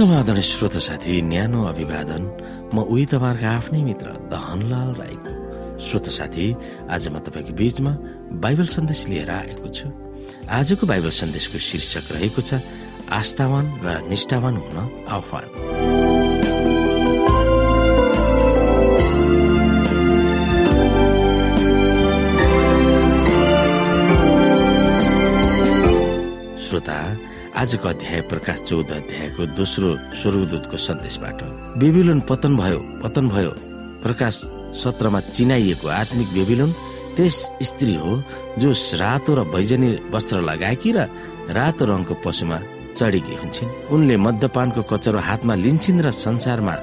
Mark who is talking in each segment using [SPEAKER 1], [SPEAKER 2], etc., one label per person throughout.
[SPEAKER 1] समाधान श्रोत साथी न्यानो अभिवादन। म उही तपाईँहरूको आफ्नै मित्र दहनलाल राईको। श्रोत साथी आज म तपाईँको बीचमा बाइबल सन्देश लिएर आएको छु। आजको बाइबल सन्देशको शीर्षक रहेको छ आस्थावान र निष्ठावान हुन आह्वान। श्रोता आजको अध्याय प्रकाश चौध अध्यायको दोस्रो स्वर्गदूतको सन्देशबाट। बेबिलोन पतन भयो पतन भयो। प्रकाश सत्रमा चिनाइएको आत्मिक बेबिलोन त्यस स्त्री हो जो रातो र भैजनी वस्त्र लगाएकी र रातो रङको पशुमा चढेकी हुन्छन्। उनले मध्यपानको कचरो हातमा लिन्छन् र संसारमा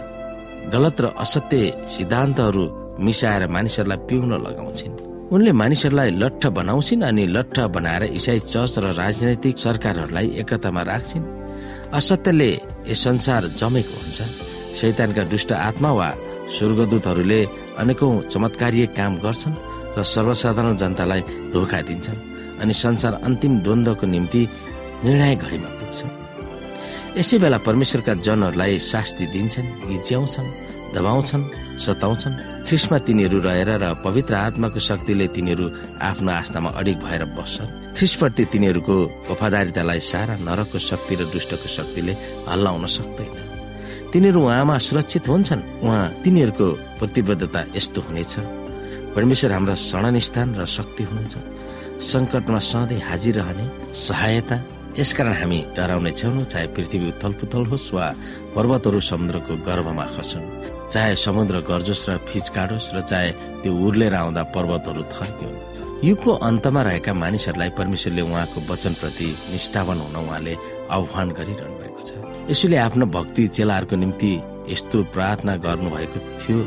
[SPEAKER 1] गलत र असत्य सिद्धान्तहरू मिसाएर मानिसहरूलाई पिउन लगाउँछिन्। उनले मानिसहरूलाई लट्ठ बनाउँछिन् अनि लट्ठ बनाएर इसाई चर्च र राजनैतिक सरकारहरूलाई एकतामा राख्छिन्। असत्यले यस संसार जमेको हुन्छ। शैतानका दुष्ट आत्मा वा स्वर्गदूतहरूले अनेकौं चमत्कारीय काम गर्छन् र सर्वसाधारण जनतालाई धोका दिन्छन् अनि संसार अन्तिम द्वन्द्वको निम्ति निर्णय घडीमा पुग्छ यसै बेला परमेश्वरका जनहरूलाई शास्ति दिन्छन् गिच्याउँछन् दबाउँछन् सताउँछन्। ख्रिस्टमा तिनीहरू रहेर र पवित्र आत्माको शक्तिले तिनीहरू आफ्नो आस्थामा अडिक भएर बस्छन्। ख्रिस्टप्रति तिनीहरूको वफादारितालाई सारा नरकको शक्ति र दुष्टको शक्तिले हल्लाउन सक्दैन। तिनीहरू उहाँमा सुरक्षित हुन्छन्। उहाँ तिनीहरूको प्रतिबद्धता यस्तो हुनेछ। परमेश्वर हाम्रा शरणस्थान र शक्ति हुनुहुन्छ। सङ्कटमा सधैँ हाजिर रहने सहायता यसकारण हामी डराउने छैनौँ चाहे पृथ्वी उथल पुथल होस् वा पर्वतहरू समुद्रको गर्भमा खसुन्। चाहे समुद्र गर्जोस् र फिच काटोस् र चाहे त्यो उर्लेर आउँदा पर्वतहरू थर्क्यो। युगको अन्तमा रहेका मानिसहरूलाई परमेश्वरले उहाँको वचनप्रति निष्ठावान हुन उहाँले आह्वान गरिरहनु भएको छ। यसोले आफ्नो भक्ति चेलाहरूको निम्ति यस्तो प्रार्थना गर्नुभएको थियो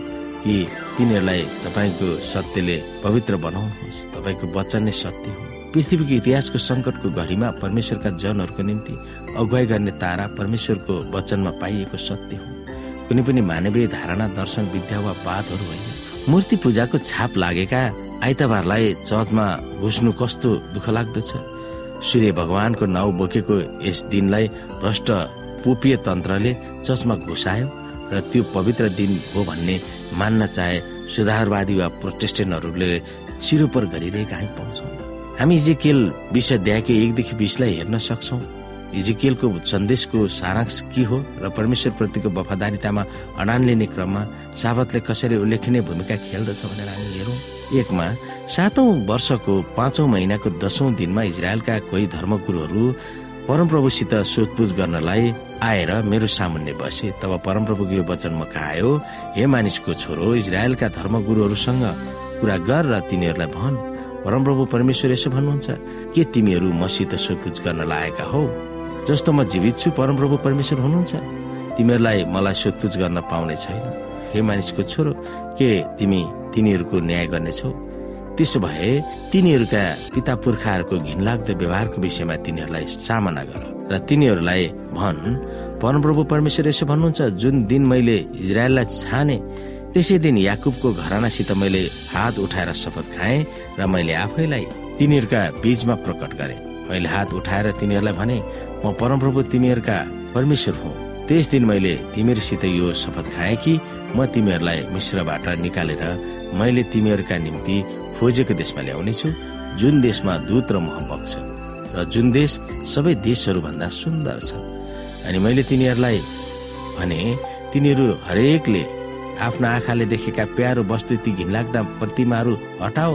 [SPEAKER 1] कि तिनीहरूलाई तपाईँको सत्यले पवित्र बनाउनुहोस् तपाईँको वचन नै सत्य हो। पृथ्वीको इतिहासको सङ्कटको घडीमा परमेश्वरका जनहरूको निम्ति अगुवाई गर्ने तारा परमेश्वरको वचनमा पाइएको सत्य हो। कुनै पनि मानवीय धारणा दर्शन विद्या वा बातहरू होइन। मूर्ति पूजाको छाप लागेका आइतबारलाई चर्चमा घुस्नु कस्तो दुःख लाग्दछ? सूर्य भगवानको नाउँ बोकेको यस दिनलाई भ्रष्ट पोपीय तन्त्रले चर्चमा घुसायो र त्यो पवित्र दिन हो भन्ने मान्न चाहे सुधारवादी वा प्रोटेस्टेन्टहरूले सिरोपर गरिरहेका हामी पाउँछौँ। हामी इजिकेल विषय द्याके एकदेखि बिसलाई हेर्न सक्छौँ। इजिकेलको सन्देशको सारांश के हो र परमेश्वर प्रतिको वफादारितामा अडान लिने क्रममा साबतले कसरी उल्लेखनीय भूमिका खेल्दछ भनेर हामी हेरौँ। एकमा सातौं वर्षको पाँचौं महिनाको दशौं दिनमा इजरायलका कोही धर्मगुरुहरू परमप्रभुसित सोधपुछ गर्नलाई आएर मेरो सामुन्ने बसे। तब परमप्रभुको यो वचन म आयो? हे मानिसको छोरो इजरायलका धर्मगुरुहरूसँग कुरा गर र तिनीहरूलाई भन्। परमप्रभु परमेश्वर यसो भन्नुहुन्छ के तिमीहरू मसित सोधपुछ गर्न लागेका हौ? जस्तो म जीवित छु परमप्रभु परमेश्वर हुनुहुन्छ। तिमीहरूलाई मलाई सोधपुछ गर्न पाउने छैन। हे मानिसको छोरो के तिमी तिनीहरूको न्याय गर्नेछौ? त्यसो भए तिनीहरूका पिता पुर्खाहरूको घिनलाग्दो व्यवहारको विषयमा तिनीहरूलाई सामना गर र तिनीहरूलाई भन् परमप्रभु परमेश्वर यसो भन्नुहुन्छ जुन दिन मैले इजरायललाई छाने त्यसै दिन याकुबको घरानासित मैले हात उठाएर शपथ खाएँ र मैले आफैलाई तिनीहरूका बीचमा प्रकट गरे। मैले हात उठाएर तिनीहरूलाई भने म परमप्रभु तिमीहरूका परमेश्वर हुँ। त्यस दिन मैले तिमीहरूसित यो शपथ खाएँ कि म तिमीहरूलाई मिश्रबाट निकालेर मैले तिमीहरूका निम्ति खोजेको देशमा ल्याउनेछु जुन देशमा दूत र मह बग्छ र जुन देश सबै देशहरू भन्दा सुन्दर छ। अनि मैले तिनीहरूलाई भने तिनीहरू हरेकले आफ्नो आँखाले देखेका प्यारो वस्तु ती घिनलाग्दा प्रतिमाहरू हटाओ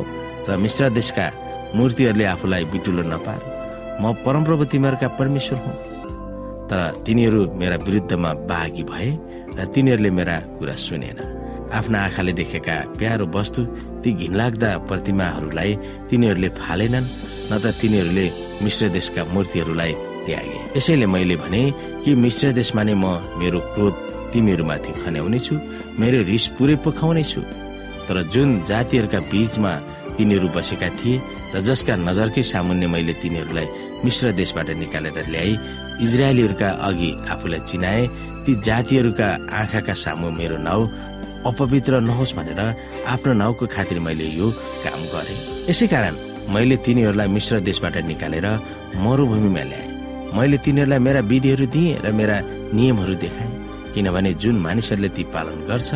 [SPEAKER 1] र मिश्र देशका मूर्तिहरूले आफूलाई बिटुलो नपार। म परमप्रभु तिमीहरूका परमेश्वर हुँ। तर तिनीहरू मेरा विरुद्धमा बाघी भए र तिनीहरूले मेरा कुरा सुनेन। आफ्ना आँखाले देखेका प्यारो वस्तु ती घिनलाग्दा प्रतिमाहरूलाई तिनीहरूले फालेनन् न त तिनीहरूले मिश्र देशका मूर्तिहरूलाई त्यागे। यसैले मैले भने कि मिश्र देशमा नै म मेरो क्रोध तिमीहरूमाथि खन्याउने छु मेरो रिस पुरै पोखाउने छु तर जुन जातिहरूका बीचमा तिनीहरू बसेका थिए र जसका नजरकै सामुन्य मैले तिनीहरूलाई मिश्र देशबाट निकालेर ल्याए इजरायलीहरूका अघि आफूलाई चिनाए ती जातिहरूका आँखाका सामु मेरो नाउँ अपवित्र नहोस् भनेर आफ्नो नाउँको खातिर मैले यो काम गरे। यसै कारण मैले तिनीहरूलाई मिश्र देशबाट निकालेर मरूभूमिमा ल्याएँ। मैले तिनीहरूलाई मेरा विधिहरू दिएँ र मेरा नियमहरू देखाए किनभने जुन मानिसहरूले ती पालन गर्छ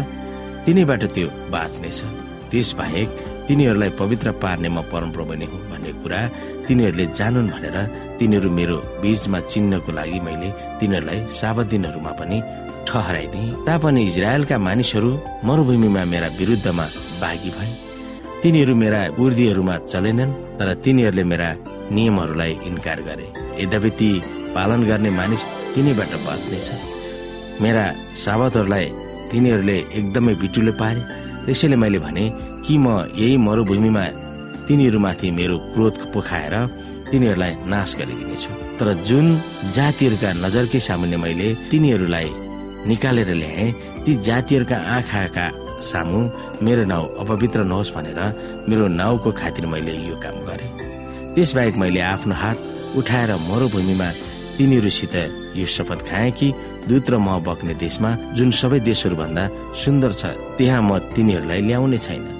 [SPEAKER 1] तिनीबाट त्यो बाँच्नेछ। त्यसबाहेक तिनीहरूलाई पवित्र पार्ने म परमप्रभु नै हुँ भन्ने कुरा तिनीहरूले जानुन् भनेर तिनीहरू मेरो बीचमा चिन्हको लागि मैले तिनीहरूलाई साबत दिनहरूमा पनि ठहराइदिए। तापनि इजरायलका मानिसहरू मरुभूमिमा मेरा विरुद्धमा बाघी भए। तिनीहरू मेरा उर्दीहरूमा चलेनन् तर तिनीहरूले मेरा नियमहरूलाई इन्कार गरे। यद्यपि ती पालन गर्ने मानिस तिनीबाट बच्नेछ। मेरा साबतहरूलाई तिनीहरूले एकदमै बिटुलो पारे। त्यसैले मैले भने कि म यही मरुभूमिमा तिनीहरूमाथि मेरो क्रोध पोखाएर तिनीहरूलाई नाश गरिदिनेछु। तर जुन जातिहरूका नजरकै सामुन्ने मैले तिनीहरूलाई निकालेर ल्याए ती जातिहरूका आँखाका सामु मेरो नाउँ अपवित्र नहोस् भनेर मेरो नाउँको खातिर मैले यो काम गरे। त्यसबाहेक मैले आफ्नो हात उठाएर मरुभूमिमा तिनीहरूसित यो शपथ खाएँ कि दूत र म बग्ने देशमा जुन सबै देशहरू भन्दा सुन्दर छ त्यहाँ म तिनीहरूलाई ल्याउने छैन।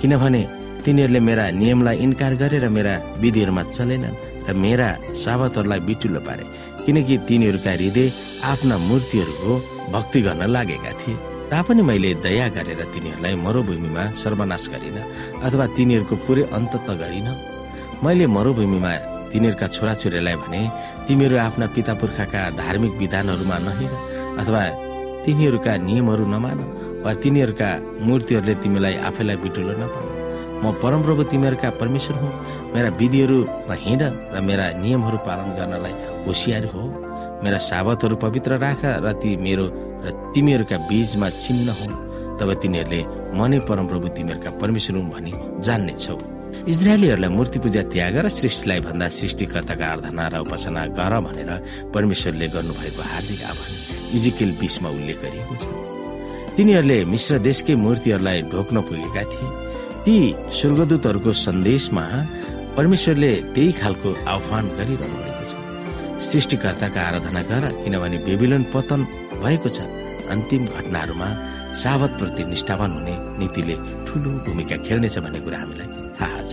[SPEAKER 1] किनभने तिनीहरूले मेरा नियमलाई इन्कार गरेर मेरा विधिहरूमा चलेनन् र मेरा साबतहरूलाई बिटुलो पारे किनकि तिनीहरूका हृदय आफ्ना मूर्तिहरूको भक्ति गर्न लागेका थिए। तापनि मैले दया गरेर तिनीहरूलाई मरुभूमिमा सर्वनाश गरिन अथवा तिनीहरूको पुरै अन्त त गरिन। मैले मरुभूमिमा तिनीहरूका छोराछोरीलाई भने तिमीहरू आफ्ना पिता पुर्खाका धार्मिक विधानहरूमा नहेर अथवा तिनीहरूका नियमहरू नमान वा तिनीहरूका मूर्तिहरूले तिमीलाई आफैलाई बिटुलो नपाऊ। म परमप्रभु तिमीहरूका परमेश्वर हुँ। मेरा विधिहरूमा हिँड र मेरा नियमहरू पालन गर्नलाई होसियार हो। मेरा साबतहरू पवित्र राख र ती मेरो र तिमीहरूका बीचमा चिन्ह हो। तब तिनीहरूले म नै परमप्रभु तिमीहरूका परमेश्वर हुँ भनी जान्नेछौ। इजरायलीहरूलाई मूर्ति पूजा त्याग र सृष्टिलाई भन्दा सृष्टिकर्ताका आराधना र उपासना गर भनेर परमेश्वरले गर्नुभएको हार्दिक आह्वान इजिकेल बिसमा उल्लेख गरिएको छ। तिनीहरूले मिश्र देशकै मूर्तिहरूलाई ढोक्न पुगेका थिए। ती स्वर्गदूतहरूको सन्देशमा परमेश्वरले त्यही खालको आह्वान गरिरहनु भएको छ। सृष्टिकर्ताका आराधना गर किनभने बेबिलोन पतन भएको छ। अन्तिम घटनाहरूमा सावत प्रति निष्ठावान हुने नीतिले ठुलो भूमिका खेल्नेछ भन्ने कुरा हामीलाई थाहा छ।